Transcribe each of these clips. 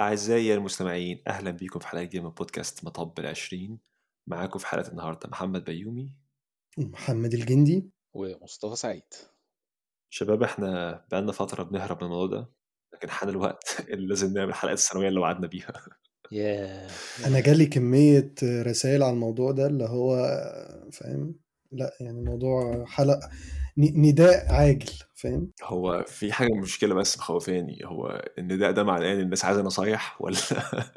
أعزائي المستمعين أهلا بكم في حلقة جديدة من بودكاست مطب العشرين. معاكم في حلقة النهاردة محمد بيومي. محمد الجندي. ومصطفى سعيد. شباب إحنا بقالنا فترة بنهرب من الموضوع ده لكن حان الوقت اللي لازم نعمل حلقات الثانوية اللي وعدنا بيها. أنا جالي كمية رسائل على الموضوع ده اللي هو فاهم؟ لا يعني موضوع حلقة نداء عاجل فاهم؟ هو في حاجة مشكلة بس مخوفاني هو النداء ده معناه إن الناس عايزة نصايح ولا؟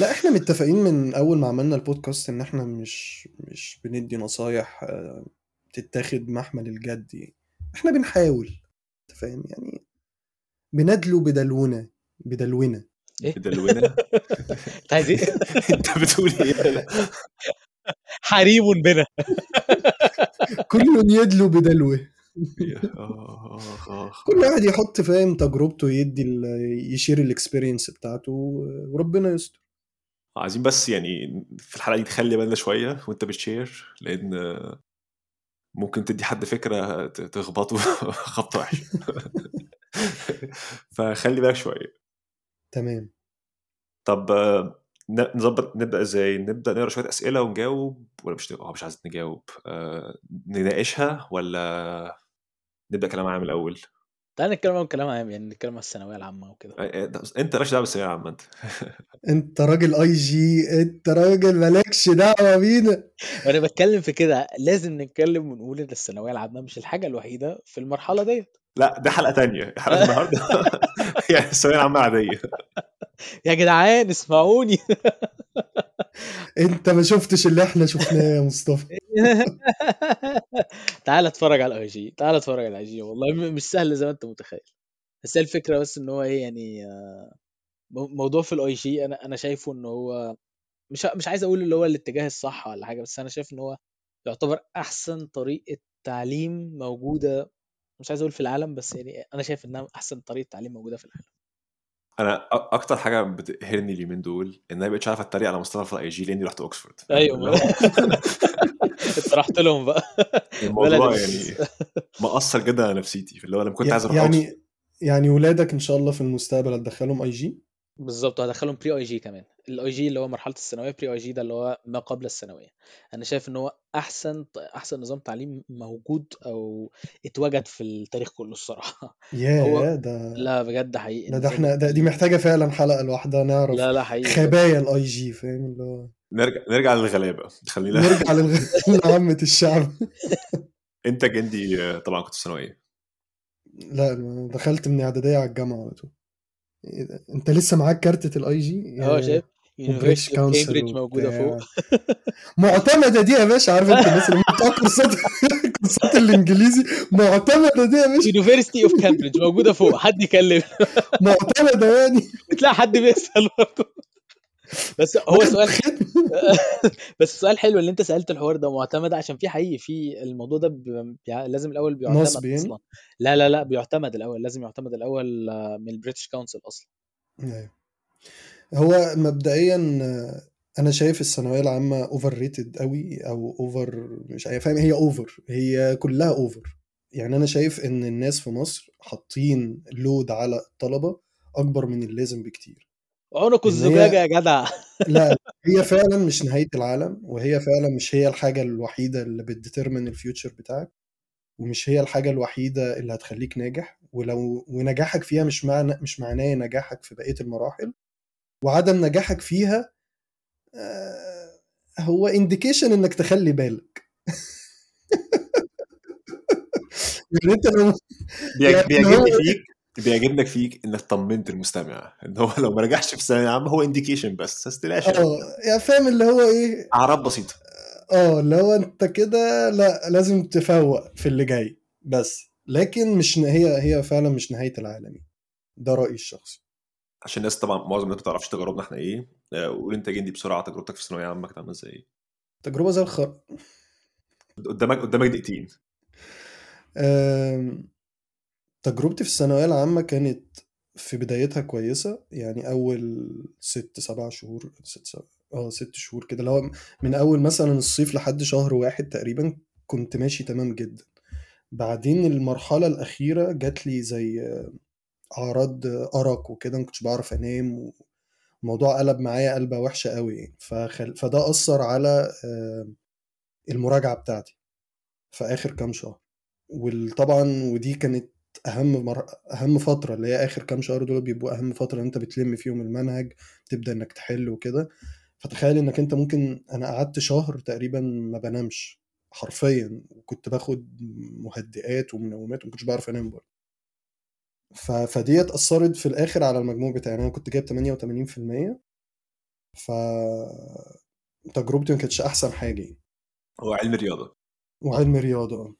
لا إحنا متفقين من أول ما عملنا البودكاست إن إحنا مش مش بندي نصايح آه، تتاخد محمل الجد يعني. إحنا بنحاول أنت فاهم؟ يعني بندلو بدلونة بدلونة إيه؟ بدلونة أنت عايز إيه؟ أنت بتقول إيه؟ حريم بنا. كل يدلو بدلوه. كل واحد يحط فاهم تجربته يدي يشير الاكسبيرينس بتاعته وربنا يستر. عايزين بس يعني في الحلقة دي تخلي بالنا شوية وانت بتشير لأن ممكن تدي حد فكرة ت- تخبطه خبطة وحشة. فخلي بالك شوية. تمام. طب نظبط نبدأ إزاي؟ نبدأ نقرأ شوية أسئلة ونجاوب ولا مش آه مش عايز نجاوب. آه، نناقشها ولا نبدأ كلام عام الأول؟ تعال نتكلم عن كلام عام يعني نتكلم عن الثانوية العامة وكده. آه، آه، أنت مالكش دعوة بالثانوية العامة أنت. أنت راجل اي جي أنت راجل مالكش دعوة بينا. وأنا بتكلم في كده لازم نتكلم ونقول إن الثانوية العامة مش الحاجة الوحيدة في المرحلة ديت. لا ده حلقة تانية حلقة النهاردة. يعني الثانوية العامة عادية يا جدعان اسمعوني. انت ما شفتش اللي إحنا شفناه يا مصطفى. تعال اتفرج على ال IG تعال اتفرج على ال IG. والله مش سهل زي ما انت متخيل. بس هي الفكرة بس إن هو إيه يعني آه، مو- موضوع في ال IG أنا أنا شايفه إن هو مش مش عايز أقول اللي هو الاتجاه الصح ولا حاجة بس أنا شايف إن هو يعتبر أحسن طريقة تعليم موجودة مش عايز أقول في العالم بس يعني أنا شايف إنها أحسن طريقة تعليم موجودة في العالم. أنا أكتر حاجة بتقهرني اليومين دول إن أنا مبقتش عارف أتريق على مصطفى في ال IG لأني رحت اوكسفورد أيوه. انت رحت لهم بقى. الموضوع يعني مأثر جدا على نفسيتي اللي هو لما كنت عايز أروح يعني يعني ولادك إن شاء الله في المستقبل هتدخلهم IG بالظبط وهدخلهم pre-IG كمان. ال IG اللي هو مرحلة الثانوية pre-IG ده اللي هو ما قبل الثانوية. أنا شايف إن هو أحسن أحسن نظام تعليم موجود أو اتوجد في التاريخ كله الصراحة. هو ياه ده لا بجد حقيقي. ده, ده إحنا ده دي محتاجة فعلا حلقة لوحدها نعرف لا لا حقيقي. خبايا ال IG فاهم؟ اللي هو نرجع نرجع للغلابة. خلينا نرجع لعامة الشعب. انت جندي آه، طبعا كنت في ثانوية. لا دخلت من إعدادية على الجامعة على طول؟ انت لسه معاك كارتة ال IG آه شايف؟ council كامبريدج موجودة فوق. معتمدة دي يا باشا عارف انت الناس اللي بتقرا كورسات كورسات الإنجليزي؟ معتمدة دي يا باشا. University of Cambridge موجودة فوق حد يكلم. معتمدة يعني. بتلاقي حد بيسأل برضه. بس هو سؤال بس سؤال حلو اللي انت سألت الحوار ده معتمد عشان في حقيقي في الموضوع ده بي... لازم الأول بيعتمد نصب يعني أصلا. لا لا لا بيعتمد الأول لازم يعتمد الأول آه، من ال British Council أصلا. أيوة. هو مبدئيا آه، أنا شايف الثانوية العامة overrated قوي أو over مش عارف فاهم؟ هي over هي كلها over يعني أنا شايف إن الناس في مصر حاطين load على الطلبة أكبر من اللازم بكتير. عنق الزجاجة يا جدع. لا هي فعلا مش نهاية العالم وهي فعلا مش هي الحاجة الوحيدة اللي بت determine ال future بتاعك ومش هي الحاجة الوحيدة اللي هتخليك ناجح. ولو ونجاحك فيها مش معنى مش معناه نجاحك في بقية المراحل. وعدم نجاحك فيها آه، هو indication إنك تخلي بالك. يعني أنت لو يعني بيعجبني فيك؟ بيعجبنك فيك إنك طمنت المستمع. إن هو لو ما نجحش في الثانوية العامة هو انديكيشن بس بس تلاش آه يعني فاهم اللي هو إيه؟ أعراض بسيطة. آه اللي هو أنت كده لأ لازم تفوق في اللي جاي بس. لكن مش هي هي فعلا مش نهاية العالم. ده رأيي الشخصي. عشان الناس طبعا معظم الناس ما تعرفش تجاربنا إحنا إيه. آه، قول أنت جندي بسرعة تجربتك في الثانوية العامه كانت عاملة إزاي؟ تجربة زي الخر قدامك قدامك دقيقتين. تجربتي في الثانوية العامة كانت في بدايتها كويسة يعني أول ست سبع شهور ست سبع آه ست شهور كده اللي هو من أول مثلا الصيف لحد شهر واحد تقريبا كنت ماشي تمام جدا. بعدين المرحلة الأخيرة جات لي زي أعراض أرق وكده ما كنتش بعرف أنام و... الموضوع قلب معايا قلبة وحشة قوي يعني. فخل... فده أثر على آه، المراجعة بتاعتي في آخر كام شهر. وطبعا ودي كانت أهم مر... أهم فترة اللي هي آخر كام شهر دول بيبقوا أهم فترة أنت بتلم فيهم المنهج تبدأ إنك تحل وكده. فتخيل إنك أنت ممكن أنا قعدت شهر تقريبا ما بنامش حرفيا وكنت باخد مهدئات ومنومات وما كنتش بعرف أنام برضه. ف... فديت أثرت في الآخر على المجموع بتاعي. يعني أنا كنت جايب 88% ف تجربتي ما كانتش أحسن حاجة يعني. هو علم رياضة. وعلم رياضة آه.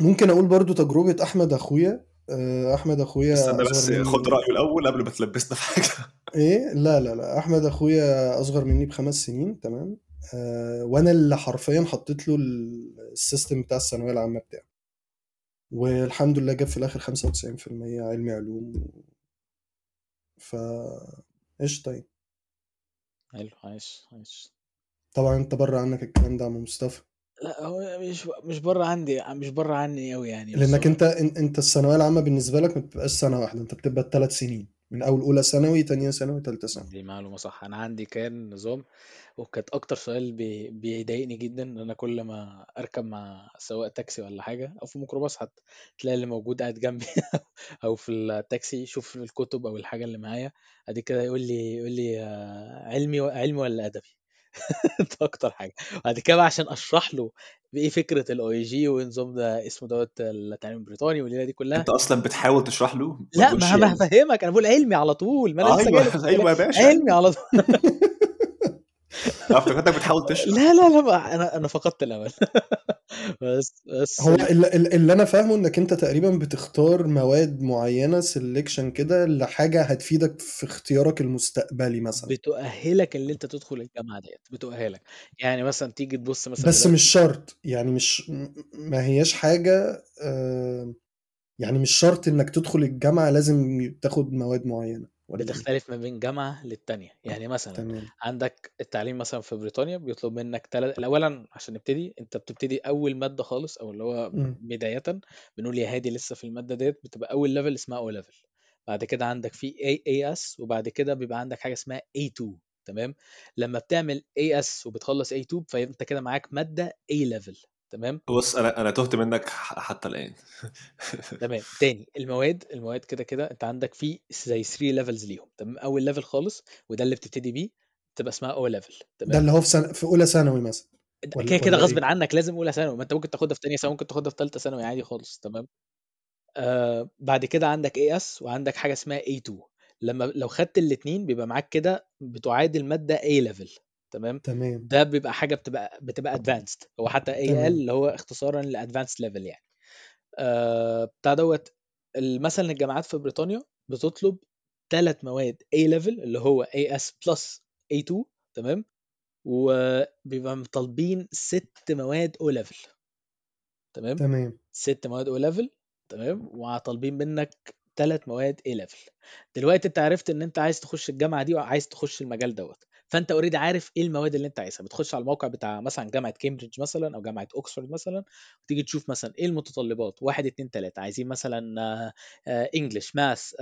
ممكن أقول برضو تجربة أحمد أخويا آه، أحمد أخويا استنى بس أصغر خد مني رأيه الأول قبل ما تلبسنا في حاجة. إيه؟ لا لا لا أحمد أخويا أصغر مني بخمس سنين تمام. آه وأنا اللي حرفيا حطيت له ال- السيستم بتاع الثانوية العامة بتاعه والحمد لله جاب في الآخر 95% علمي علوم ف قشطه يعني. حلو عايش عايش. طبعا أنت بره عنك الكلام ده يا عم مصطفى. لا هو مش مش بره عندي مش بره عني قوي يعني لأنك أنت إن- أنت الثانوية العامة بالنسبة لك ما بتبقاش سنه واحدة أنت بتبقى ثلاث سنين من أول أولى ثانوي تانية ثانوي ثالثه ثانوي. دي معلومة صح. أنا عندي كان نظام وكانت أكتر سؤال بي... بيضايقني جدا إن أنا كل ما أركب مع سواق تاكسي ولا حاجة أو في ميكروباص حتى تلاقي اللي موجود قاعد جنبي أو في التاكسي يشوف الكتب أو الحاجة اللي معايا أدي كده يقول لي يقول لي آه، علمي و- علمي ولا أدبي؟ ده أكتر حاجة. بعد كده بقى عشان أشرح له بإيه فكرة ال IG ونظام ده اسمه دوت التعليم البريطاني والليلة دي كلها. أنت أصلا بتحاول تشرح له؟ لا ما أنا يعني. هفهمك أنا بقول علمي على طول ما أنا لسه أيوه الكلام أيوه يا باشا. علمي على طول. افتكرتك بتحاول تشرح. لا لا لا أنا أنا فقدت الأمل. بس بس. هو اللي, اللي أنا فاهمه إنك أنت تقريبا بتختار مواد معينة سelection كده لحاجة هتفيدك في اختيارك المستقبلي مثلا. بتؤهلك إن أنت تدخل الجامعة ديت بتؤهلك. يعني مثلا تيجي تبص مثلا بس دلوقتي مش شرط يعني مش ما هياش حاجة آه، يعني مش شرط إنك تدخل الجامعة لازم تاخد مواد معينة. بتختلف ما بين جامعة للتانية. يعني مثلا تمام. عندك التعليم مثلا في بريطانيا بيطلب منك تلات اولا عشان نبتدي أنت بتبتدي أول مادة خالص أو اللي هو مم. بداية بنقول يا هادي لسه في المادة ديت بتبقى أول level اسمها O level بعد كده عندك في AS وبعد كده بيبقى عندك حاجة اسمها A2 تمام؟ لما بتعمل AS وبتخلص A2 فأنت كده معاك مادة A level تمام؟ بص أنا أنا تهت منك ح- حتى الآن. تمام. تاني المواد المواد كده كده أنت عندك في زي 3 levels ليهم تمام؟ أول level خالص وده اللي بتبتدي بيه تبقى اسمها O level ده تمام اللي هو في سنة في أولى ثانوي مثلا. ده كده كده غصب عنك لازم أولى ثانوي ما أنت ممكن تاخدها في ثانية ثانوي ممكن تاخدها في ثالثه ثانوي عادي خالص تمام؟ آه بعد كده عندك AS وعندك حاجة اسمها A2 لما لو خدت الاثنين بيبقى معاك كده بتعادل مادة A level تمام؟ تمام. ده بيبقى حاجة بتبقى بتبقى advanced هو حتى A L اللي هو اختصارا ل advanced level يعني. آه بتاع دوت مثلا الجامعات في بريطانيا بتطلب ثلاث مواد A level اللي هو AS plus A2 تمام؟ وبيبقى مطالبين ست مواد O level تمام؟ تمام. ست مواد O level تمام؟ وطالبين منك ثلاث مواد A level دلوقتي انت عرفت ان انت عايز تخش الجامعة دي وعايز تخش المجال دوت. فأنت already عارف إيه المواد اللي أنت عايزها. بتخش على الموقع بتاع مثلا جامعة كامبريدج مثلا أو جامعة اوكسفورد مثلا وتيجي تشوف مثلا إيه المتطلبات. واحد اتنين تلاتة. عايزين مثلا English math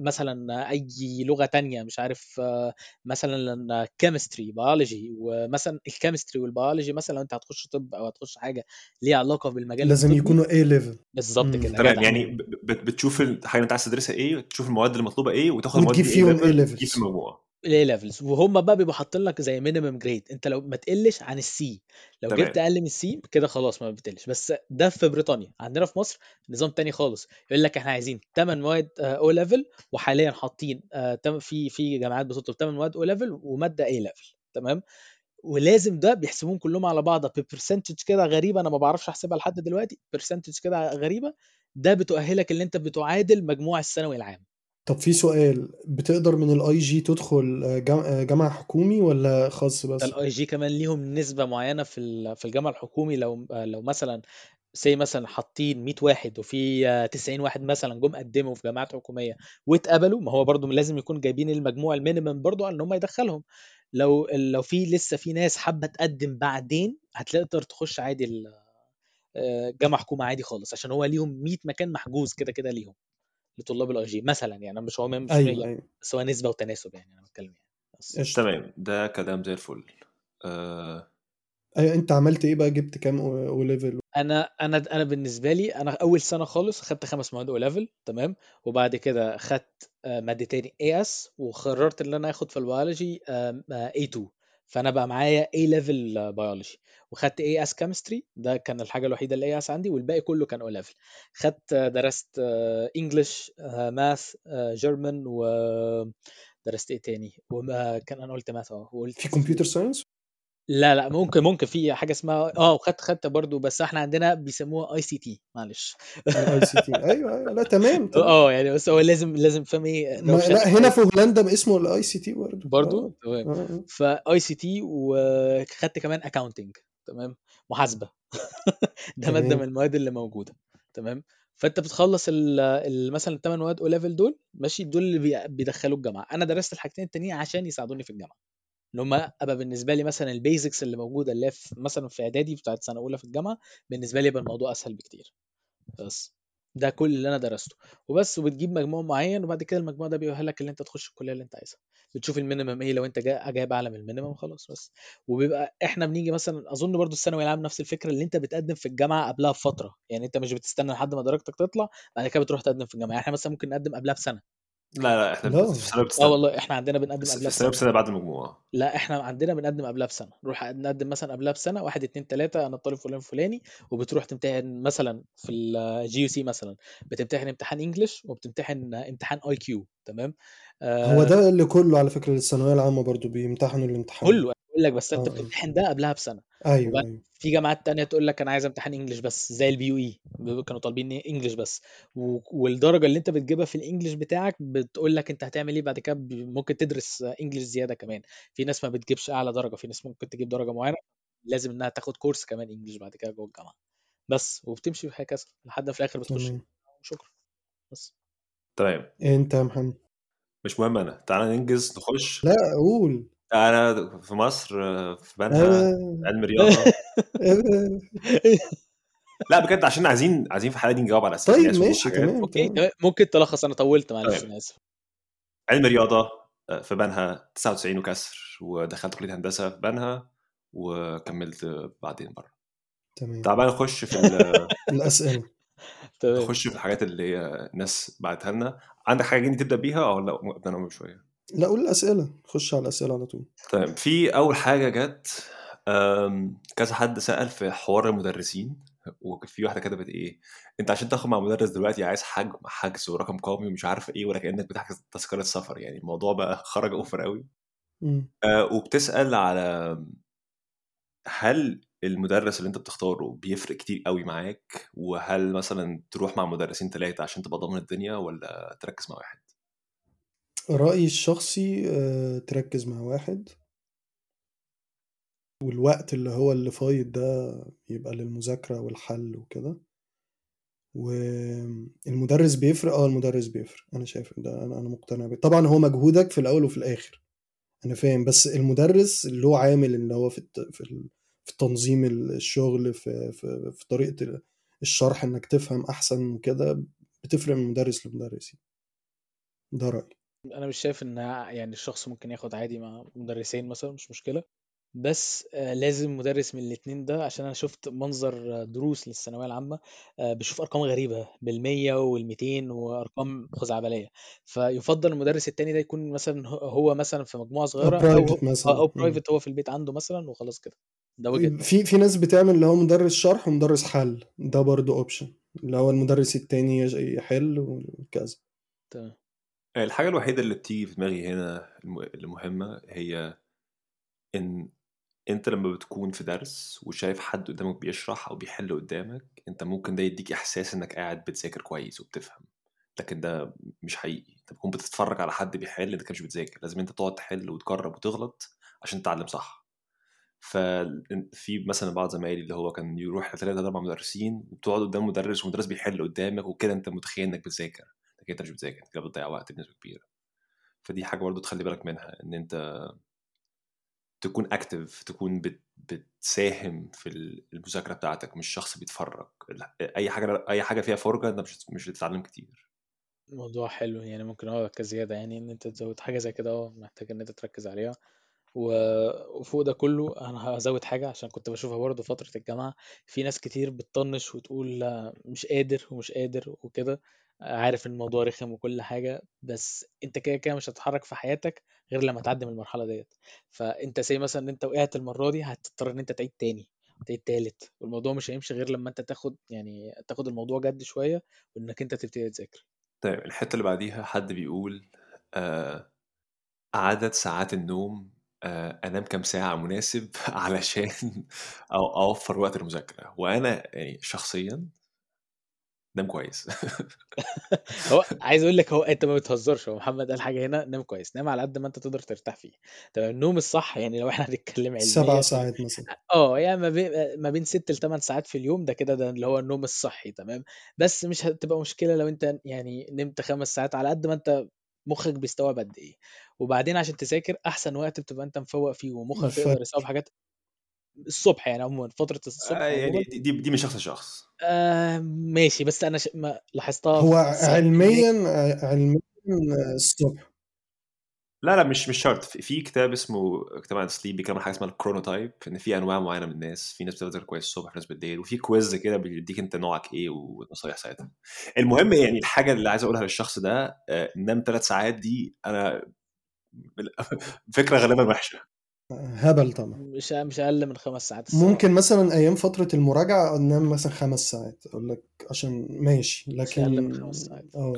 مثلا أي لغة تانية مش عارف آه، مثلا chemistry biology ومثلا ال chemistry وال biology مثلا لو أنت هتخش طب أو هتخش حاجة ليها علاقة بالمجال لازم الطبي. يكونوا A level. بالظبط. كده. تمام. يعني بتشوف الحاجة اللي أنت عايز تدرسها إيه تشوف المواد المطلوبه إيه وتاخد المواد وتجيب دي فيهم A level تجيب في levels المجموع ال A levels وهم بقى بيبقوا حاطين لك زي minimum grade انت لو ما تقلش عن ال C لو جبت تمام أقل من السي كده خلاص ما بتقلش. بس ده في بريطانيا. عندنا في مصر نظام تاني خالص. يقول لك إحنا عايزين 8 مواد O level وحاليا حاطين آه، في في جامعات بتطلب 8 مواد O level ومادة A level تمام؟ ولازم ده بيحسبوهم كلهم على بعض. ب percentage كده غريبة أنا ما بعرفش أحسبها لحد دلوقتي. percentage كده غريبة. ده بتؤهلك إن أنت بتعادل مجموع الثانوي العام. طب في سؤال بتقدر من ال IG تدخل جام- جامعة حكومي ولا خاص بس؟ الاي جي كمان ليهم نسبة معينة في في الجامعة الحكومي لو لو مثلا زي مثلا حاطين 100 واحد وفي آه، 90 واحد مثلا جم قدموا في جامعات حكومية واتقبلوا ما هو برضو لازم يكون جايبين المجموع ال minimum برضو إن هم يدخلهم. لو لو في لسه في ناس حابة تقدم بعدين هتلاقي تقدر تخش عادي ال- آه، جامعه حكومة عادي خالص عشان هو ليهم 100 مكان محجوز كده كده ليهم. لطلاب ال IG مثلا يعني أنا مش هو مش أيوه أيوه. بس هو نسبة وتناسب يعني أنا بتكلم يعني. تمام. ده كلام زي الفل. آه. أيوه أنت عملت إيه بقى؟ جبت كام O level أنا أنا أنا بالنسبة لي أنا أول سنة خالص خدت خمس مواد O level تمام؟ وبعد كده خدت آه، مادتين AS وقررت إن أنا آخد في ال biology A2 فأنا بقى معايا A level biology وخدت AS chemistry ده كان الحاجة الوحيدة اللي AS عندي والباقي كله كان O level خدت آه، درست English math German و درست إيه تاني؟ وكان أنا قلت math آه وقلت في computer science لا لا ممكن ممكن في حاجة اسمها آه وخدت خدت برضو بس إحنا عندنا بيسموها ICT معلش. ال ICT أيوه أيوه. لا تمام تمام. آه يعني بس هو لازم لازم فاهم إيه ما روشنة لا هنا في هولندا اسمه ال ICT برضه. برضو آه، تمام. آه، آه. ف ICT وخدت كمان accounting تمام محاسبة. ده مادة تمام. من المواد اللي موجودة تمام. فأنت بتخلص ال- ال- مثلا الثمان مواد O level دول ماشي دول اللي بي- بيدخلوك الجامعة أنا درست الحاجتين التانيين عشان يساعدوني في الجامعة. إن هم أبقى بالنسبة لي مثلا ال basics اللي موجودة اللي في مثلا في إعدادي بتاعت سنة أولى في الجامعة بالنسبة لي يبقى الموضوع أسهل بكتير. بس ده كل اللي أنا درسته. وبس وبتجيب مجموع معين وبعد كده المجموع ده بيؤهلك ان أنت تخش الكلية اللي أنت عايزها. بتشوف ال minimum إيه لو أنت جا- جايب أعلى من ال minimum خلاص بس. وبيبقى إحنا بنيجي مثلا أظن برضو الثانوي العام نفس الفكرة اللي أنت بتقدم في الجامعة قبلها بفترة. يعني أنت مش بتستنى لحد ما درجتك تطلع بعد كده بتروح تقدم في الجامعة. يعني إحنا مثلا ممكن نقدم قبلها بسنة. لا لا إحنا لا. في السنة آه والله إحنا عندنا بنقدم قبلها بسنه بسنه بعد المجموعة. لا إحنا عندنا بنقدم قبلها بسنة. نروح نقدم مثلا قبلها بسنة واحد اتنين تلاتة أنا الطالب فلان فلاني وبتروح تمتحن مثلا في ال GUC مثلا. بتمتحن امتحان English وبتمتحن امتحان IQ تمام؟ هو آه ده اللي كله على فكرة الثانوية العامة برضو بيمتحنوا الامتحان. كله. بقول لك بس أنت آه،. بتمتحن ده قبلها بسنة. أيوه وبعد أيوه. في جامعات تانية تقول لك أنا عايز امتحان English بس زي ال BUE كانوا طالبين انجلش بس. و- والدرجة اللي أنت بتجيبها في الإنجليش بتاعك بتقول لك أنت هتعمل إيه بعد كده ممكن تدرس انجلش زيادة كمان. في ناس ما بتجيبش أعلى درجة في ناس ممكن تجيب درجة معينة لازم إنها تاخد كورس كمان انجلش بعد كده جوه الجامعة. بس وبتمشي هكذا لحد في الآخر بتخش. شكرا. بس. تمام أنت يا محمد؟ مش مهم أنا. تعالى ننجز نخش. لا قول. أنا في مصر في بنها آه، علم رياضة. لا بجد عشان عايزين عايزين في الحلقة دي نجاوب على أسئلة طيب ماشي تمام أوكي. ممكن تلخص أنا طولت معلش طيب. أنا آسف. علم رياضة آه، في بنها 99 وكسر ودخلت كلية هندسة في بنها وكملت بعدين بره. تمام. تعال بقى نخش في ال- الأسئلة. تمام. نخش في الحاجات اللي هي الناس بعتها لنا. عندك حاجة تبدأ بيها أو لا؟ أبدأ أنا شوية. لا قول الأسئلة. خش على الأسئلة على طول. طيب في أول حاجة جت كذا حد سأل في حوار المدرسين وفي واحدة كتبت إيه أنت عشان تاخد مع مدرس دلوقتي عايز حجم حجز ورقم قومي ومش عارف إيه ولا كانك بتحجز تذكرة سفر. يعني الموضوع بقى خرج اوفر قوي. مم. أه وبتسأل على هل المدرس اللي أنت بتختاره بيفرق كتير قوي معاك وهل مثلا تروح مع مدرسين ثلاثة عشان تبقى ضامن الدنيا ولا تركز مع واحد؟ رأيي الشخصي آه، تركز مع واحد. والوقت اللي هو اللي فايض ده يبقى للمذاكرة والحل وكده. والمدرس بيفرق آه المدرس بيفرق. أنا شايف ده أنا أنا مقتنع بيه. طبعا هو مجهودك في الأول وفي الآخر. أنا فاهم. بس المدرس هو عامل إن هو في في في تنظيم الشغل في في, في طريقة الشرح إنك تفهم أحسن وكده بتفرق من مدرس لمدرس ده رأيي. أنا مش شايف إن يعني الشخص ممكن ياخد عادي مع مدرسين مثلا مش مشكلة. بس آه، لازم مدرس من الاتنين ده عشان أنا شفت منظر آه، دروس للثانوية العامة آه، بشوف أرقام غريبة بالمية والميتين وأرقام خزعبلية. فيفضل المدرس التاني ده يكون مثلا هو- هو مثلا في مجموعة أو صغيرة أو private مثلا. أو مم. private هو في البيت عنده مثلا وخلاص كده. ده وجهة نظري. في في ناس بتعمل اللي هو مدرس شرح ومدرس حل. ده برضو option اللي هو المدرس التاني يج- يحل وكذا. تمام. الحاجة الوحيدة اللي بتيجي في دماغي هنا الم- المهمة هي إن أنت لما بتكون في درس وشايف حد قدامك بيشرح أو بيحل قدامك أنت ممكن ده يديك إحساس إنك قاعد بتذاكر كويس وبتفهم. لكن ده مش حقيقي. أنت بتكون بتتفرج على حد بيحل أنت كده مش بتذاكر. لازم أنت تقعد تحل وتجرب وتغلط عشان تتعلم صح. ففي مثلا بعض زمايلي اللي هو كان يروح لثلاثة أربع مدرسين وبتقعد قدام مدرس ومدرس بيحل قدامك وكده أنت متخيل إنك بتذاكر. لكن أنت مش بتذاكر أنت كده بتضيع وقت بنسبة كبيرة. فدي حاجة برضو تخلي بالك منها إن أنت تكون اكتف تكون بت بتساهم في المذاكرة بتاعتك مش شخص بيتفرج. أي حاجة أي حاجة فيها فرجة أنت مش مش هتتعلم كتير. موضوع حلو يعني ممكن هو كزيادة يعني إن أنت تزود حاجة زي كده آه محتاج إن أنت تركز عليها. وفوق ده كله أنا هزود حاجة عشان كنت بشوفها برضه فترة الجامعة في ناس كتير بتطنش وتقول مش قادر ومش قادر وكده عارف الموضوع رخم وكل حاجة بس أنت كده كده مش هتتحرك في حياتك غير لما تعدي من المرحلة ديت. فأنت زي مثلا إن أنت وقعت المرة دي هتضطر إن أنت تعيد تاني تعيد تالت والموضوع مش هيمشي غير لما أنت تاخد يعني تاخد الموضوع جد شوية وإنك أنت تبتدي تذاكر. طيب الحتة اللي بعديها حد بيقول آه عدد ساعات النوم آه أنام كام ساعة مناسب علشان أو أوفر وقت المذاكرة. وأنا يعني شخصيا نام كويس. هو عايز أقول لك هو أنت ما بتهزرش هو محمد قال حاجة هنا نام كويس. نام على قد ما أنت تقدر ترتاح فيه. تمام النوم الصح يعني لو إحنا هنتكلم سبع علميا ساعات مثلا. آه يعني ما بين ما بين 6 ل 8 ساعات في اليوم ده كده ده اللي هو النوم الصحي تمام؟ بس مش هتبقى مشكلة لو أنت يعني نمت خمس ساعات على قد ما أنت مخك بيستوعب قد إيه. وبعدين عشان تذاكر أحسن وقت بتبقى أنت مفوق فيه ومخك يقدر يستوعب حاجات الصبح يعني عموما فترة آه الصبح يعني عموما. دي, دي من شخص. لشخص آه ماشي بس أنا ش... ما لاحظتها هو في الساعة علميا علميا الصبح. لا لا مش مش شرط. في, كتاب اسمه كتاب عن ال sleep بيتكلم عن حاجة اسمها ال chronotype إن في أنواع معينة من الناس. في ناس بتقدر كويس الصبح في ناس بالليل وفي quiz كده بيديك أنت نوعك إيه والنصايح ساعتها. المهم يعني الحاجة اللي عايز أقولها للشخص ده آه، نام ثلاث ساعات دي أنا فكرة غالبا وحشة. هبل طبعا. مش مش أقل من خمس ساعات الصراحة. ممكن مثلا أيام فترة المراجعة أنام مثلا خمس ساعات أقول لك عشان ماشي مش أقل من لكن خمس ساعات. آه.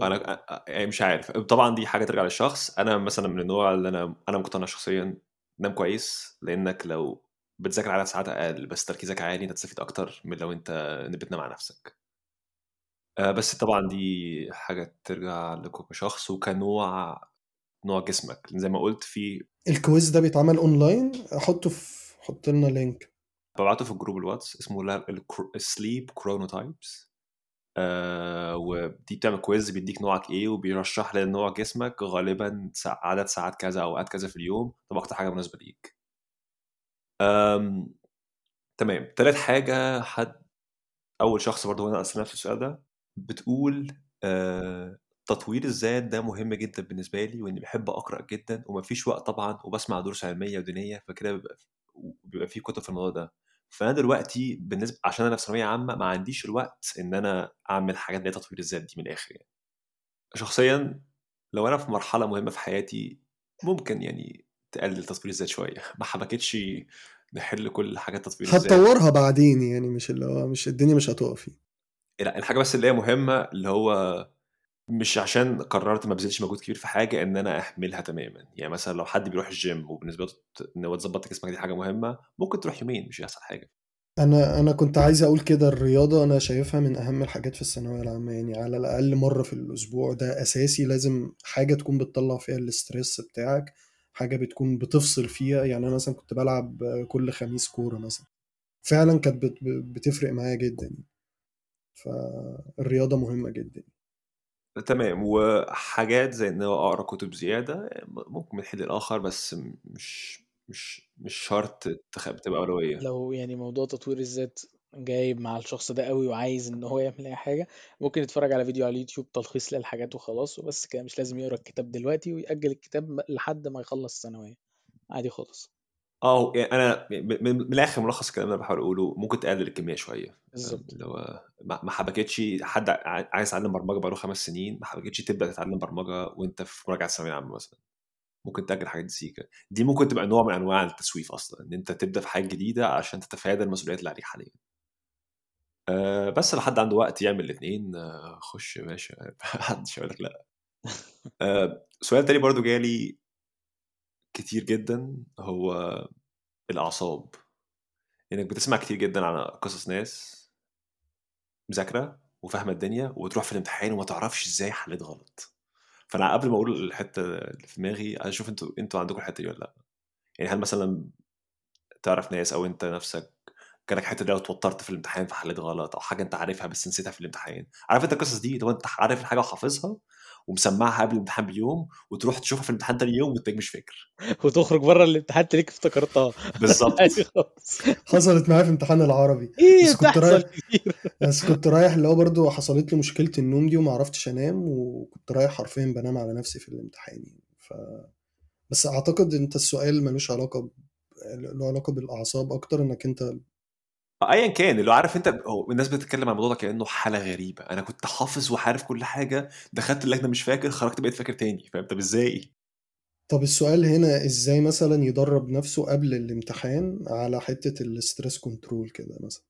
أنا مش عارف. طبعا دي حاجة ترجع للشخص. أنا مثلا من النوع اللي أنا أنا مقتنع شخصيا نام كويس لأنك لو بتذاكر عدد ساعات أقل بس تركيزك عالي أنت تستفيد أكتر من لو أنت بتنام على نفسك. آه، بس طبعا دي حاجة ترجع لكم كشخص. وكنوع نوع جسمك زي ما قلت في ال quiz ده بيتعمل أونلاين احطه في حط لنا link ببعته في group الواتس اسمه sleep chronotypes آه ودي بتعمل quiz بيديك نوعك إيه وبيرشح لك نوع جسمك غالبا عدد ساعات كذا اوقات كذا في اليوم. طب أكتر حاجة مناسبة ليك. آم، تمام. تالت حاجة حد أول شخص برضه وأنا اسال نفس السؤال ده بتقول آه تطوير الذات ده مهم جدا بالنسبة لي وإني بحب أقرأ جدا ومفيش وقت طبعا وبسمع دروس علمية ودينية فكده بيبقى بيبقى في كتب في الموضوع ده. فأنا دلوقتي بالنسبة عشان أنا في ثانوية عامة ما عنديش الوقت إن أنا أعمل حاجات اللي هي تطوير الذات دي من الآخر يعني. شخصيا لو أنا في مرحلة مهمة في حياتي ممكن يعني تقلل تطوير الذات شوية. ما حبكتش نحل كل حاجات تطوير الذات. هتطورها بعدين يعني مش اللي هو مش الدنيا مش هتقف لا الحاجة بس اللي هي مهمة اللي هو مش عشان قررت ما بذلش مجهود كبير في حاجة إن أنا أهملها تماما. يعني مثلا لو حد بيروح الجيم وبالنسبة له إن هو تظبط جسمك دي حاجة مهمة ممكن تروح يومين مش هيحصل حاجة. أنا أنا كنت عايز أقول كده الرياضة أنا شايفها من أهم الحاجات في الثانوية العامة. يعني على الأقل مرة في الأسبوع ده أساسي لازم حاجة تكون بتطلع فيها الاسترس بتاعك حاجة بتكون بتفصل فيها. يعني أنا مثلا كنت بلعب كل خميس كورة مثلا. فعلا كانت بت- بتفرق معايا جدا. فالرياضة مهمة جدا. تمام وحاجات زي إن هو أقرأ كتب زيادة ممكن من حين الآخر بس مش مش مش شرط تبقى أولوية. لو يعني موضوع تطوير الذات جايب مع الشخص ده قوي وعايز إن هو يعمل أي حاجة ممكن يتفرج على فيديو على اليوتيوب تلخيص للحاجات وخلاص وبس كده مش لازم يقرأ الكتاب دلوقتي ويأجل الكتاب لحد ما يخلص الثانويه عادي خالص. آه يعني أنا من, الآخر ملخص الكلام اللي أنا بحاول أقوله ممكن تقلل الكمية شوية؟ بالظبط. اللي هو ما حبكتش حد عايز يتعلم برمجة بقاله خمس سنين ما حبكتش تبدأ تتعلم برمجة وأنت في مراجعة ثانويه عامه مثلا. ممكن تأجل حاجات دي سيكا دي ممكن تبقى نوع من أنواع التسويف أصلا إن أنت تبدأ في حاجة جديدة عشان تتفادى المسؤوليات اللي عليك حاليا. أه بس لو حد عنده وقت يعمل الاثنين أه خش يا باشا. محدش هيقول لك لأ. أه سؤال تاني برضو جالي كتير جدا هو الأعصاب. إنك بتسمع كتير جدا عن قصص ناس مذاكرة وفاهمة الدنيا وتروح في الامتحان وما تعرفش إزاي حليت غلط. فأنا قبل ما أقول الحتة اللي في دماغي أشوف إنتوا إنتوا عندكم الحتة دي ولا لأ؟ يعني هل مثلا تعرف ناس أو أنت نفسك جالك حتة دي اتوترت في الامتحان فحليت غلط أو حاجة أنت عارفها بس نسيتها في الامتحان؟ عارف أنت القصص دي؟ لو أنت عارف الحاجة وحافظها؟ ومسمعها قبل الامتحان بيوم وتروح تشوفها في الامتحان تاني يوم وانت مش فاكر. وتخرج بره الامتحان تلاقيك افتكرتها. بالظبط. خالص حصلت معايا في امتحان العربي. إيه بس كنت رايح كتير. بس كنت رايح اللي هو برضه حصلت لي مشكلة النوم دي وما عرفتش أنام وكنت رايح حرفيا بنام على نفسي في الامتحان يعني. ف بس أعتقد أنت السؤال ملوش علاقة ب... له علاقة بالأعصاب أكتر إنك أنت ايا كان اللي هو عارف أنت هو الناس بتتكلم عن الموضوع ده كأنه حالة غريبة. أنا كنت حافظ وعارف كل حاجة دخلت اللجنه مش فاكر خرجت بقيت فاكر تاني. فاهم؟ طب إزاي؟ طب السؤال هنا إزاي مثلا يدرب نفسه قبل الامتحان على حتة ال stress control كده مثلا؟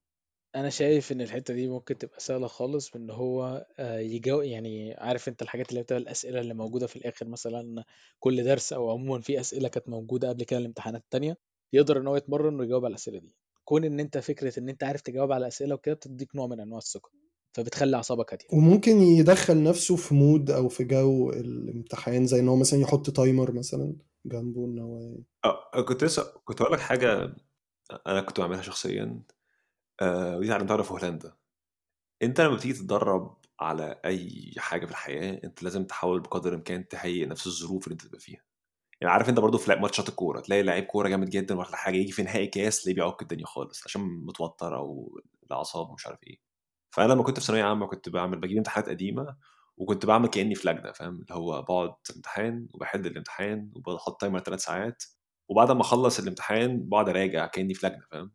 أنا شايف إن الحتة دي ممكن تبقى سهلة خالص بإن هو آه، يجاوب يعني عارف أنت الحاجات اللي بتبقى الأسئلة اللي موجودة في الآخر مثلا كل درس أو عموما في أسئلة كانت موجودة قبل كده الامتحانات التانية يقدر إن هو يتمرن ويجاوب على الأسئلة دي. كون إن أنت فكرة إن أنت عارف تجاوب على أسئلة وكده بتديك نوع من أنواع الثقة فبتخلي أعصابك هادية. وممكن يدخل نفسه في mood أو في جو الامتحان زي إن هو مثلا يحط timer مثلا جنبه إن هو أه كنت لسه كنت هقول لك حاجة أنا كنت بعملها شخصيا آه، ودي اتعلمتها في هولندا. أنت لما بتيجي تتدرب على أي حاجة في الحياة أنت لازم تحاول بقدر الإمكان تهيئ نفس الظروف اللي أنت تبقى فيها. يعني عارف انت برضو في ماتشات الكورة تلاقي لعيب كورة جامد جدا ولا حاجة يجي في نهائي كاس تلاقيه بيعك الدنيا خالص؟ عشان متوتر أو الأعصاب ومش عارف إيه. فأنا لما كنت في ثانوية عامة كنت بعمل بجيب امتحانات قديمة وكنت بعمل كأني في لجنة فاهم؟ اللي هو بقعد في الامتحان وبحل الامتحان وبحط تايمر ثلاث ساعات وبعد ما أخلص الامتحان بقعد أراجع كأني في لجنة فاهم؟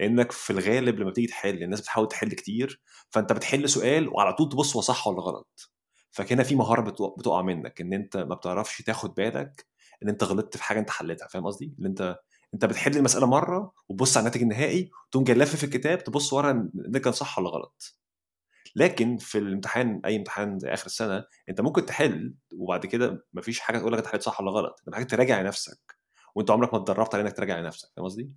لأنك في الغالب لما بتيجي تحل الناس بتحاول تحل كتير فأنت بتحل سؤال وعلى طول تبص هو صح ولا غلط. فكده في مهارة بتقع منك إن أنت ما بتعرفش تاخد بالك إن أنت غلطت في حاجة أنت حلتها فاهم قصدي؟ إن أنت أنت بتحل المسألة مرة وتبص على الناتج النهائي وتقوم جاي لافف الكتاب تبص ورا ده كان صح ولا غلط لكن في الامتحان أي امتحان زي آخر السنة أنت ممكن تحل وبعد كده مفيش حاجة تقول لك أنت حليت صح ولا غلط أنت محتاج تراجع نفسك وأنت عمرك ما اتدربت على إنك تراجع نفسك فاهم قصدي؟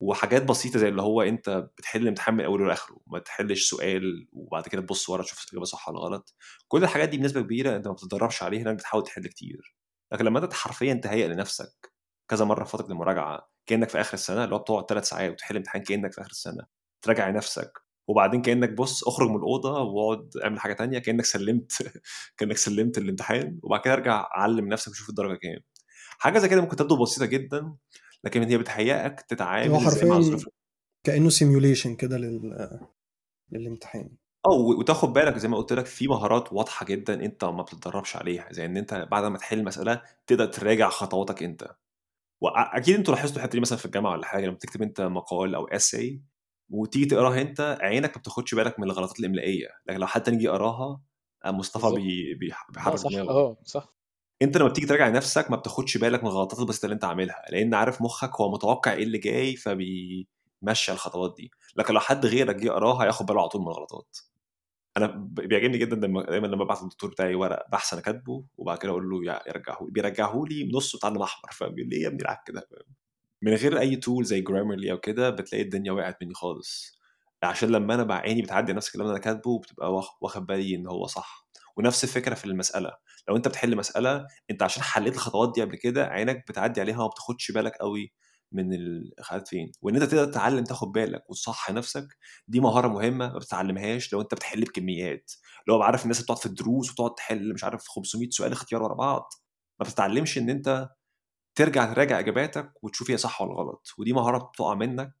وحاجات بسيطة زي اللي هو أنت بتحل الامتحان من أوله لآخره ما تحلش سؤال وبعد كده تبص ورا تشوف الاجابه صح ولا غلط كل الحاجات دي بنسبة كبيرة أنت ما بتتدربش عليها انك بتحاول تحل كتير لكن لما انت حرفيا تهيئ لنفسك كذا مرة في فترة المراجعة كأنك في آخر السنة اللي هو بتقعد ثلاث ساعات وتحل امتحان كأنك في آخر السنة تراجع نفسك. وبعدين كأنك بص اخرج من الأوضة واقعد اعمل حاجة تانية كأنك سلمت كأنك سلمت الامتحان وبعد كده ارجع علم نفسك وشوف الدرجة كام. حاجة زي كده ممكن تبدو بسيطة جدا لكن هي بتهيئك تتعامل إزاي مع حرفيا الظروف كأنه سيميوليشن كده لل... للامتحان. آه و- وتاخد بالك زي ما قلت لك في مهارات واضحة جدا أنت ما بتتدربش عليها زي إن أنت بعد ما تحل مسألة تقدر تراجع خطواتك أنت. واكيد أنتوا لاحظتوا الحتة دي مثلا في الجامعة ولا حاجة لما تكتب أنت مقال أو اساي وتيجي تقراها أنت عينك ما بتاخدش بالك من الغلطات الإملائية لكن لو حد تاني يجي يقراها آه، مصطفى بالظبط بي آه بيحرك صح. دماغه. آه صح. أنت لما بتيجي تراجع نفسك ما بتاخدش بالك من الغلطات البسيطة اللي أنت عاملها لأن عارف مخك هو متوقع إيه اللي جاي فبيمشي الخطوات دي. لكن لو حد غيرك جه قراها هياخد باله على طول من الغلطات. أنا بيعجبني جدا لما دايما لما ببعت للدكتور بتاعي ورق بحث أنا كاتبه وبعد كده أقول له يرجعه بيرجعه لي نصه اتعلم أحمر فاهم؟ بيقول لي يا ابني العك كده؟ من غير أي تول زي جرامرلي أو كده بتلاقي الدنيا وقعت مني خالص. عشان لما أنا بعيني بتعدي نفس الكلام اللي أنا كاتبه بتبقى واخ- واخد بالي إن هو صح. ونفس الفكرة في المسألة. لو أنت بتحل مسألة أنت عشان حليت الخطوات دي قبل كده عينك بتعدي عليها وما بتاخدش بالك قوي من الخطوات فين؟ وإن أنت تقدر تتعلم تاخد بالك وتصحي نفسك دي مهارة مهمة ما بتتعلمهاش لو أنت بتحل بكميات. لو بعرف الناس بتقعد في الدروس وتقعد تحل مش عارف 500 سؤال اختيار ورا بعض ما بتتعلمش إن أنت ترجع تراجع إجاباتك وتشوف هي صح ولا غلط. ودي مهارة بتقع منك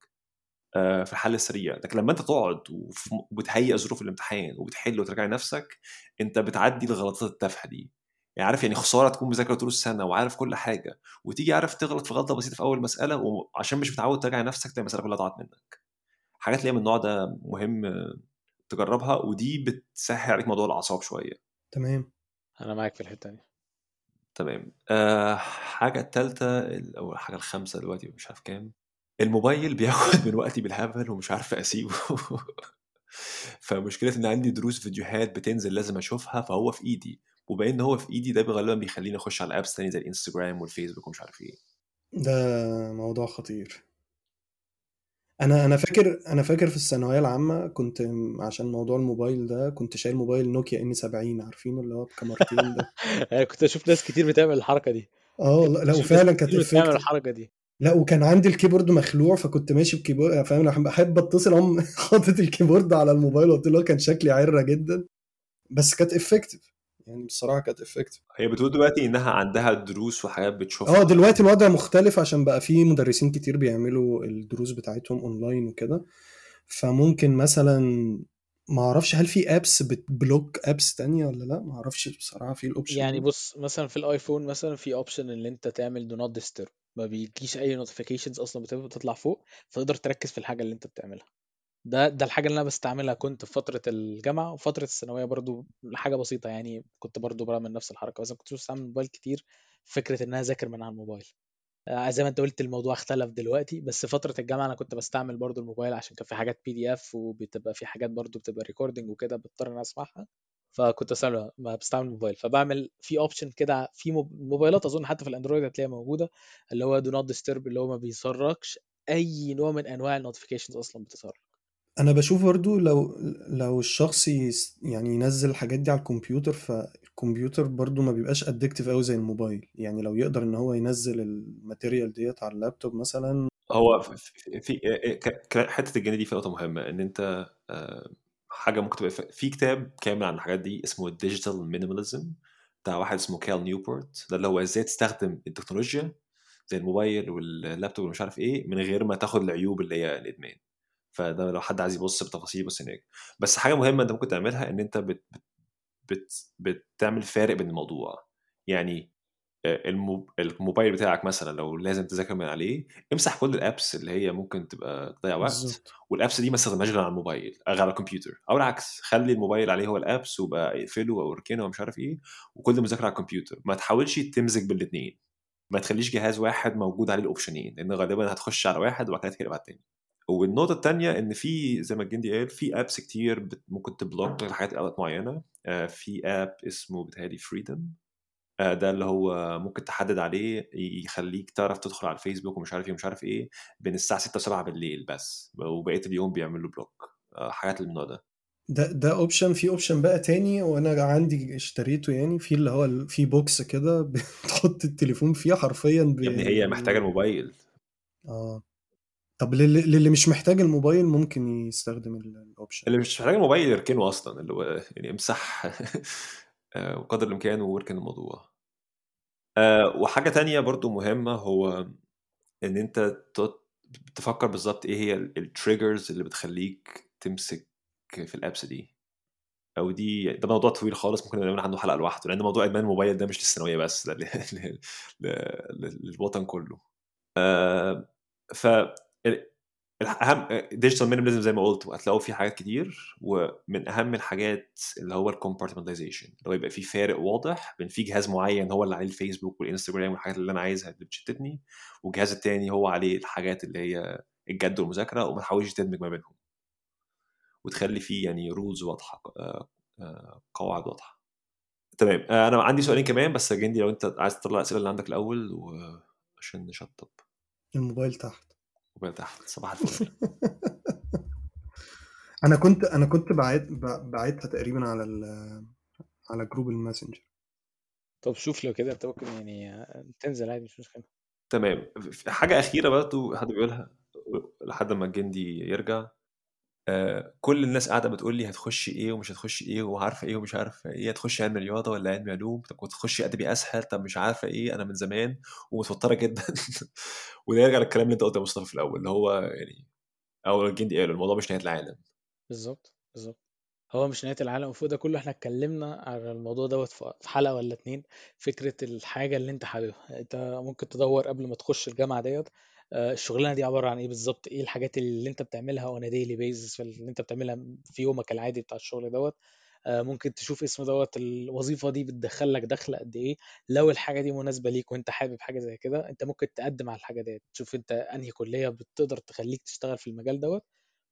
آه، في الحل السريع. لكن لما أنت تقعد وبتهيئ ظروف الامتحان وبتحل وتراجع نفسك أنت بتعدي الغلطات التافهة دي. يعني عارف يعني خسارة تكون مذاكرة طول السنة وعارف كل حاجة وتيجي عارف تغلط في غلطة بسيطة في أول مسألة وعشان مش متعود تراجع نفسك تلاقي المسألة كلها ضاعت منك. حاجات اللي هي من النوع ده مهم تجربها ودي بتسهل عليك موضوع الأعصاب شوية. تمام. أنا معاك في الحتة دي. تمام. أه حاجة التالتة ال- أو الحاجة الخامسة دلوقتي مش عارف كام. الموبايل بياخد من وقتي بالهبل ومش عارف أسيبه. فمشكلة إن عندي دروس فيديوهات بتنزل لازم أشوفها فهو في إيدي. وبما إن هو في إيدي ده غالبا بيخليني أخش على أبس تاني زي الإنستجرام والفيسبوك ومش عارف إيه. ده موضوع خطير. أنا أنا فاكر أنا فاكر في الثانوية العامة كنت عشان موضوع الموبايل ده كنت شايل موبايل نوكيا N 70 عارفينه اللي هو بكاميرتين ده؟ أنا كنت أشوف ناس كتير بتعمل الحركة دي. آه لا وفعلا كانت بتعمل الحركة دي. لا وكان عندي ال keyboard مخلوع فكنت ماشي ب keyboard فاهم لما بحب أتصل أقوم حاطط ال keyboard على الموبايل وقلت له كان شكلي عرة جدا. بس كانت effective يعني بصراحة كانت effective هي بتقول دلوقتي إنها عندها دروس وحاجات بتشوفها. آه دلوقتي الوضع مختلف عشان بقى في مدرسين كتير بيعملوا الدروس بتاعتهم اونلاين وكده. فممكن مثلا ما أعرفش هل في apps بت block apps تانية ولا لأ؟ ما أعرفش بصراحة في ال option يعني بص مثلا في ال iPhone مثلا في option إن أنت تعمل do not disturb ما بيجيش أي notifications أصلا بتطلع فوق فتقدر تركز في الحاجة اللي أنت بتعملها. ده ده الحاجة اللي أنا بستعملها كنت في فترة الجامعة وفترة الثانوية برضو حاجة بسيطة يعني كنت برضو بعمل نفس الحركة بس ما كنتش بستعمل الموبايل كتير فكرة إن أنا أذاكر من على الموبايل. آه، زي ما أنت قلت الموضوع اختلف دلوقتي بس فترة الجامعة أنا كنت بستعمل برضو الموبايل عشان كان في حاجات PDF وبتبقى في حاجات برضو بتبقى recording وكده بضطر إن أنا أسمعها فكنت بستعمل ما بستعمل الموبايل. فبعمل في option كده في موب- موبايلات أظن حتى في ال Android هتلاقيها موجودة اللي هو do not disturb اللي هو ما بيسركش أي نوع من أنواع ال notifications أصلا بتظهر أنا بشوف برضو لو لو الشخص يعني ينزل الحاجات دي على الكمبيوتر فالكمبيوتر برضو ما بيبقاش addictive قوي زي الموبايل. يعني لو يقدر إن هو ينزل ال material ديت على اللابتوب مثلا. هو في, ك- ك- حتة الجنيه دي في نقطة مهمة إن أنت آه، حاجة ممكن تبقى في كتاب كامل عن الحاجات دي اسمه ال Digital Minimalism بتاع واحد اسمه كال نيوبورت ده اللي هو إزاي تستخدم التكنولوجيا زي الموبايل واللابتوب ومش عارف إيه من غير ما تاخد العيوب اللي هي الإدمان. فده لو حد عايز يبص بتفاصيل بص هناك. بس حاجة مهمة أنت ممكن تعملها إن أنت بت بت بتعمل فارق بين الموضوع. يعني آه، المو- الموبايل بتاعك مثلا لو لازم تذاكر من عليه امسح كل ال apps اللي هي ممكن تبقى تضيع وقت. بالظبط. وال apps دي ما تستخدمهاش غير على الموبايل غير على الكمبيوتر. أو العكس خلي الموبايل عليه هو ال apps وبقى اقفله أو اركنه ومش عارف إيه وكل مذاكرة على الكمبيوتر. ما تحاولش تمزج بالاثنين ما تخليش جهاز واحد موجود عليه ال optionين لأن غالبا هتخش على واحد وبعد كده تقلب على التاني. والنقطة التانية إن في زي ما الجندي قال في apps كتير بت- ممكن تblock لحاجات أوقات معينة. آه، في app اسمه بتهيألي Freedom ده اللي هو ممكن تحدد عليه يخليك تعرف تدخل على الفيسبوك ومش عارف إيه ومش عارف إيه بين الساعة 6 و7 بالليل بس. وبقية اليوم بيعمل له block آه، حاجات من النوع ده. ده ده option في option بقى تاني وأنا عندي اشتريته يعني في اللي هو في box كده بتحط التليفون فيه حرفيا ب... يا ابني هي محتاجة الموبايل. آه. طب للي, للي مش محتاج الموبايل ممكن يستخدم ال- ال option اللي مش محتاج الموبايل يركنه أصلا اللي هو يعني امسح آه، وقدر الإمكان واركن الموضوع. آه، وحاجة تانية برضو مهمة هو إن أنت ت- تفكر بالظبط إيه هي التريجرز اللي بتخليك تمسك في الأبس دي. أو دي ده موضوع طويل خالص ممكن نعمل عنه حلقة لوحده لأن موضوع إدمان الموبايل ده مش للثانوية بس ده للوطن كله. آه، ف الاهم Digital Minimalism زي ما قلت وهتلاقوا فيه حاجات كتير ومن أهم الحاجات اللي هو ال compartmentalization اللي هو يبقى فيه فارق واضح بين في جهاز معين هو اللي عليه الفيسبوك والإنستجرام والحاجات اللي أنا عايزها اللي بتشتتني والجهاز التاني هو عليه الحاجات اللي هي الجد والمذاكرة وما تحاولش تدمج ما بينهم. وتخلي فيه يعني rules واضحة آه، آه، قواعد واضحة. تمام آه، أنا عندي سؤالين كمان بس جندي لو أنت عايز تطلع الأسئلة اللي عندك الأول وعشان نشطب. الموبايل تحت. وبعد تحت صباح الفل. أنا كنت أنا كنت بعت ب- بعتها تقريبا على ال- على جروب الماسنجر. طب شوف لو كده أنت ممكن يعني تنزل عادي مش مشكلة. تمام. في حاجة أخيرة برضه حد بيقولها لحد ما الجندي يرجع. آه، كل الناس قاعدة بتقول لي هتخش إيه ومش هتخش إيه وعارفة إيه ومش عارفة إيه هتخش علم رياضة ولا علم علوم؟ طب كنت تخش أدبي أسهل؟ طب مش عارفة إيه أنا من زمان ومتوترة جدا. وده يرجع للكلام اللي أنت قلته يا مصطفى في الأول اللي هو يعني أو الجندي قال الموضوع مش نهاية العالم. بالظبط بالظبط. هو مش نهاية العالم وفوق ده كله إحنا اتكلمنا على الموضوع دوت في حلقة ولا اتنين فكرة الحاجة اللي أنت حاببها. أنت ممكن تدور قبل ما تخش الجامعة ديت آه، الشغلانة دي عبارة عن إيه بالظبط إيه الحاجات اللي أنت بتعملها a daily basis اللي أنت بتعملها في يومك العادي بتاع الشغل دوت؟ آه، ممكن تشوف اسم دوت الوظيفة دي بتدخل لك دخل قد إيه؟ لو الحاجة دي مناسبة ليك وأنت حابب حاجة زي كده أنت ممكن تقدم على الحاجة ديت. تشوف أنت أنهي كلية بتقدر تخليك تشتغل في المجال دوت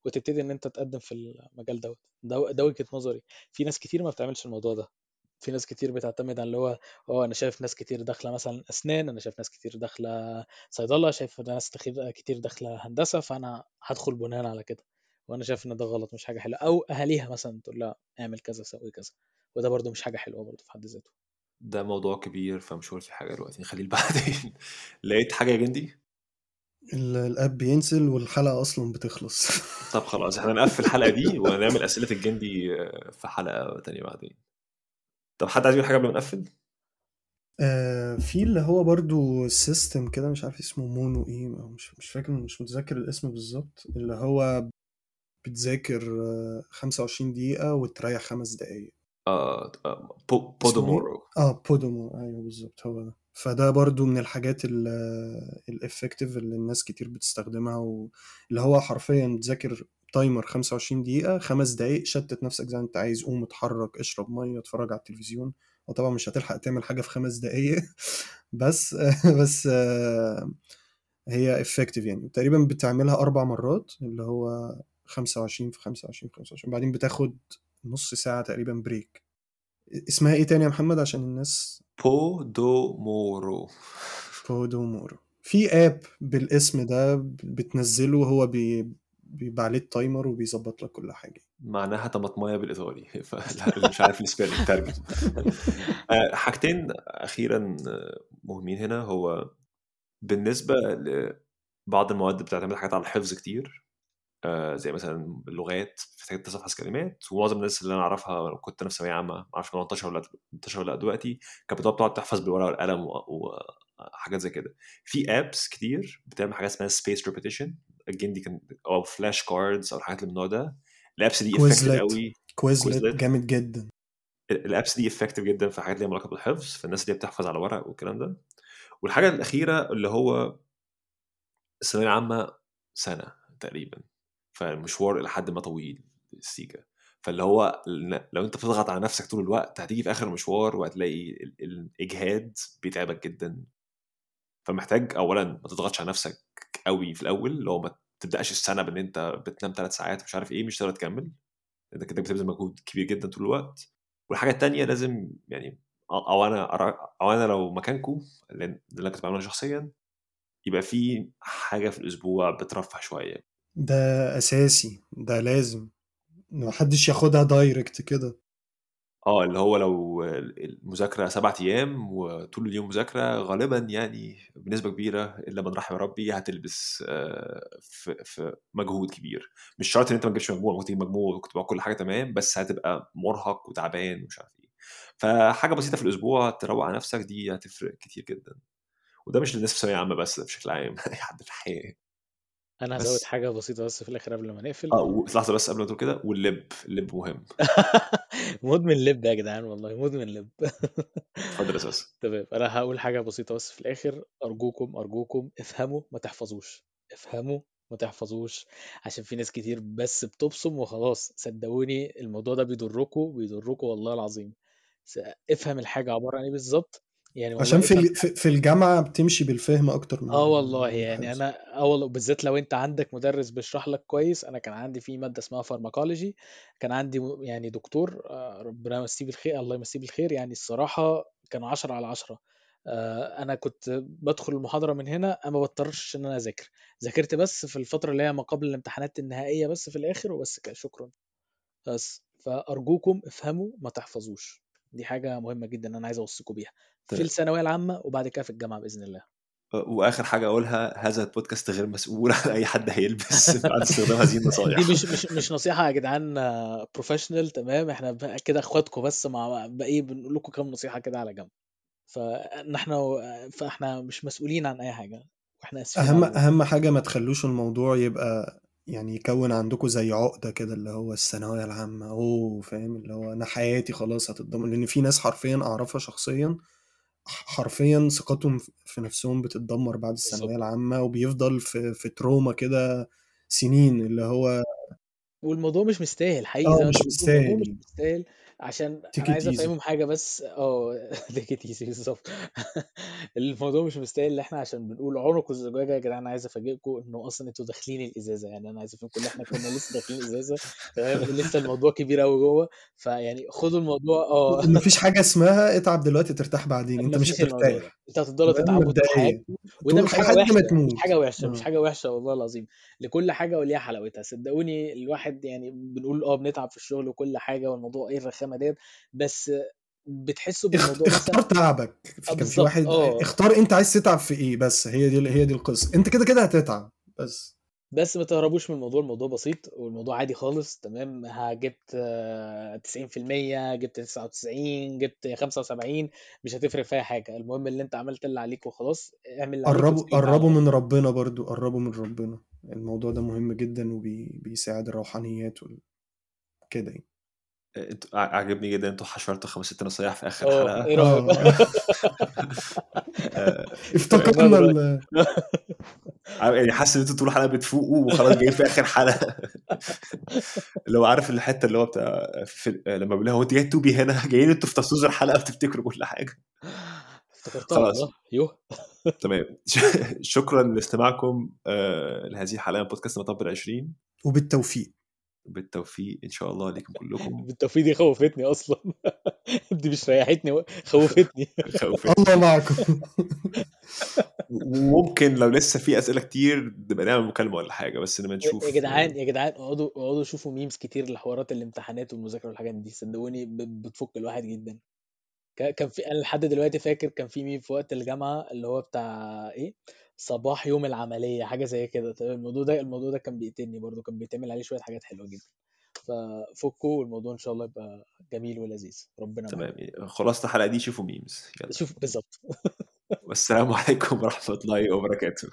وتبتدي إن أنت تقدم في المجال دوت. ده ده وجهة نظري. في ناس كتير ما بتعملش الموضوع ده. في ناس كتير بتعتمد على اللي هو آه أنا شايف ناس كتير داخلة مثلا أسنان أنا شايف ناس كتير داخلة صيدلة شايف ناس كتير داخلة هندسة فأنا هدخل بناء على كده. وأنا شايف إن ده غلط مش حاجة حلوة. أو أهاليها مثلا تقول لها اعمل كذا سوي كذا. وده برضو مش حاجة حلوة برضو في حد ذاته. ده موضوع كبير فمش هقول في حاجة دلوقتي. نخليه بعدين لقيت حاجة يا جندي؟ ال- ال app بينزل والحلقة أصلا بتخلص. طب خلاص إحنا نقفل الحلقة دي ونعمل أسئلة الجندي في حلقة تانية بعدين. طب حد عايز يقول حاجة قبل ما نقفل؟ آه في اللي هو برضو system كده مش عارف اسمه mono إيه مش مش فاكر مش متذكر الاسم بالظبط. اللي هو بتذاكر آه 25 دقيقة وتريح خمس دقايق. آه آه، بو بودومورو آه بودومو أيوه بالظبط هو ده. فده برضو من الحاجات ال effective اللي الناس كتير بتستخدمها واللي هو حرفيا تذاكر timer 25 دقيقة خمس دقايق شتت نفسك زي ما انت عايز قوم اتحرك اشرب مية اتفرج على التلفزيون. وطبعا مش هتلحق تعمل حاجة في خمس دقايق بس بس آه، هي effective يعني. تقريبا بتعملها أربع مرات اللي هو 25 في 25 في 25 بعدين بتاخد نص ساعة تقريبا break اسمها إيه تاني يا محمد؟ عشان الناس بودومورو بودومورو في اب بالاسم ده بتنزله هو بي بيبقى عليه ال timer وبيظبط لك كل حاجة. معناها طماطمايه بالايطالي مش عارف ال spelling ترجم آه، حاجتين أخيرا مهمين هنا. هو بالنسبة لبعض المواد بتعتمد حاجات على الحفظ كتير. آه، زي مثلا اللغات بتحتاج تحفظ كلمات. ومعظم الناس اللي أنا أعرفها كنت أنا في ثانوية عامة ما أعرفش 18 ولا 18 ولا دلوقتي. كانت بتقعد تقعد تحفظ بالورقة والقلم وحاجات زي كده. في apps كتير بتعمل حاجة اسمها spaced repetition again دي كان أو flash cards أو الحاجات اللي من النوع ده. ال apps دي effective قوي. Quizlet جامد جدا. ال apps دي effective جدا في حاجات ليها علاقة بالحفظ فالناس اللي بتحفظ على ورق والكلام ده. والحاجة الأخيرة اللي هو الثانويه العامه سنة تقريبا. فالمشوار إلى حد ما طويل السيكا فاللي هو لو أنت بتضغط على نفسك طول الوقت هتيجي في آخر المشوار وهتلاقي ال- الإجهاد بيتعبك جدا. فمحتاج اولا ما تضغطش على نفسك قوي في الأول هو ما تبدأش السنة بإن أنت بتنام ثلاث ساعات مش عارف إيه مش تقدر تكمل. أنت بتبذل مجهود كبير جدا طول الوقت. والحاجة التانية لازم يعني أو أنا أو أنا لو مكانكم اللي أنا كنت بعمله شخصيا يبقى في حاجة في الأسبوع بترفه شوية. ده أساسي ده لازم. ما حدش ياخدها دايركت كده. آه اللي هو لو المذاكرة سبعة أيام وطول اليوم مذاكرة غالبا يعني بنسبة كبيرة إلا من رحم ربي هتلبس آه، في, في مجهود كبير. مش شرط إن أنت ما تجيبش مجموع ممكن تجيب مجموع وتبقى كل حاجة تمام بس هتبقى مرهق وتعبان ومش عارف إيه. فحاجة بسيطة في الأسبوع تروق على نفسك دي هتفرق كتير جدا. وده مش للناس في ثانوية عامة بس ده بشكل عام أي حد في الحياة. أنا هزود بس حاجة بسيطة بس في الآخر قبل ما نقفل. آه و- لحظة بس قبل ما تقول كده واللب اللب مهم. مدمن لب يا جدعان والله مدمن لب. اتفضل يا أساس تمام أنا هقول حاجة بسيطة بس في الآخر. أرجوكم أرجوكم افهموا ما تحفظوش. افهموا ما تحفظوش عشان في ناس كتير بس بتبصم وخلاص. صدقوني الموضوع ده بيضركم بيضركم والله العظيم. افهم الحاجة عبارة عن إيه بالظبط. يعني عشان والله في ال- في الجامعة بتمشي بالفهم أكتر من آه ال- والله يعني أنا آه والله بالذات لو أنت عندك مدرس بيشرح لك كويس أنا كان عندي في مادة اسمها فارماكولوجي كان عندي يعني دكتور آه، ربنا يمسيه بالخير الله يمسيه بالخير يعني الصراحة كان 10 على 10 آه، أنا كنت بدخل المحاضرة من هنا أنا ما بضطرش إن أنا أذاكر. ذاكرت بس في الفترة اللي هي ما قبل الامتحانات النهائية بس في الآخر وبس كده شكرا. بس فأرجوكم افهموا ما تحفظوش. دي حاجة مهمة جدا أنا عايز اوصيكم بيها. في تمام الثانوية العامة وبعد كده في الجامعة بإذن الله. وآخر حاجة أقولها هذا البودكاست غير مسؤول عن أي حد هيلبس بعد استخدام هذه النصائح دي مش مش مش نصيحة يا جدعان professional تمام؟ إحنا كده إخواتكم بس مع بقى إيه بنقول لكم كام نصيحة كده على جنب. فاحنا فإحنا مش مسؤولين عن أي حاجة. وإحنا آسفين أهم أهم حاجة ما تخلوش الموضوع يبقى يعني يكون عندكم زي عقدة كده اللي هو الثانوية العامة أوه فاهم؟ اللي هو أنا حياتي خلاص هتتدمر لأن في ناس حرفيا أعرفها شخصيا حرفيا ثقتهم في نفسهم بتتدمر بعد الثانوية العامة وبيفضل في في تروما كده سنين اللي هو والموضوع مش مستاهل حقيقي زي ما مش بتقول الموضوع مش مستاهل. مستاهل. عشان أنا عايز أفهمهم حاجة بس. آه تيك ايزي بالظبط. الموضوع مش مستاهل إن إحنا عشان بنقول عنق الزجاجة يا جدعان أنا عايز أفاجئكم إنه أصلا أنتوا داخلين الإزازة. يعني أنا عايز أفهمكم إن إحنا كنا لسه داخلين الإزازة لسه الموضوع كبير قوي جوه. فيعني خدوا الموضوع آه. ومفيش حاجة اسمها اتعب دلوقتي ترتاح بعدين. أنت مش مفيش هترتاح. أنت مبدئيا حياتكم وده مش حاجة وحشة. مش حاجة وحشة مش حاجة وحشة والله العظيم. لكل حاجة وليها حلاوتها. صدقوني الواحد يعني بنقول آه بنتعب في الشغل وكل حاجة والموضوع إيه الرخامة ديت بس بتحسوا بالموضوع اختار تعبك. في كان في واحد آه. اختار انت عايز تتعب في إيه بس؟ هي دي هي دي القصة. انت كده كده هتتعب بس. بس ما تهربوش من الموضوع الموضوع بسيط والموضوع عادي خالص تمام؟ جبت آه، 90% جبت 99 جبت 75 مش هتفرق في أي حاجة. المهم اللي انت عملت اللي عليك وخلاص اعمل اللي قربوا قربوا. من ربنا برضو قربوا من ربنا. الموضوع ده مهم جدا وبيساعد الروحانيات وال... كده يعني. أنتوا ع- عجبني جدا أنتوا حشرتوا خمس ست نصايح في آخر آه حلقة. إيه رأيك؟ آه، افتكرنا ال... يعني حاسس إن أنتوا طول الحلقة بتفوقوا وخلاص جايين في آخر حلقة. اللي هو عارف الحتة اللي هو بتاع في لما بيقول لها هو انت جاي توبي هنا؟ جايين أنتوا في تصوير الحلقة بتفتكروا كل حاجة. خلاص. يوه. تمام. شكرا لاستماعكم آه، لهذه الحلقة من بودكاست مطب العشرين. وبالتوفيق. بالتوفيق إن شاء الله لكم كلكم. بالتوفيق دي خوفتني أصلا. دي مش ريحتني خوفتني. خوف الله معكم وممكن لو لسه في أسئلة كتير نبقى نعمل مكالمة ولا حاجة بس لما نشوف. يا جدعان يا جدعان اقعدوا اقعدوا شوفوا ميمز كتير لحوارات الامتحانات والمذاكرة والحاجات دي. صدقوني ب- بتفك الواحد جدا. كا- كان في أنا لحد دلوقتي فاكر كان في ميم في وقت الجامعة اللي هو بتاع إيه؟ صباح يوم العملية حاجة زي كده. الموضوع ده الموضوع ده كان بيقتلني برضو كان بيتعمل عليه شوية حاجات حلوة جدا. ففكوا والموضوع إن شاء الله يبقى جميل ولذيذ. ربنا تمام. خلاص الحلقة دي شوفوا ميمز يلا. شوف بالظبط. والسلام عليكم ورحمة الله وبركاته.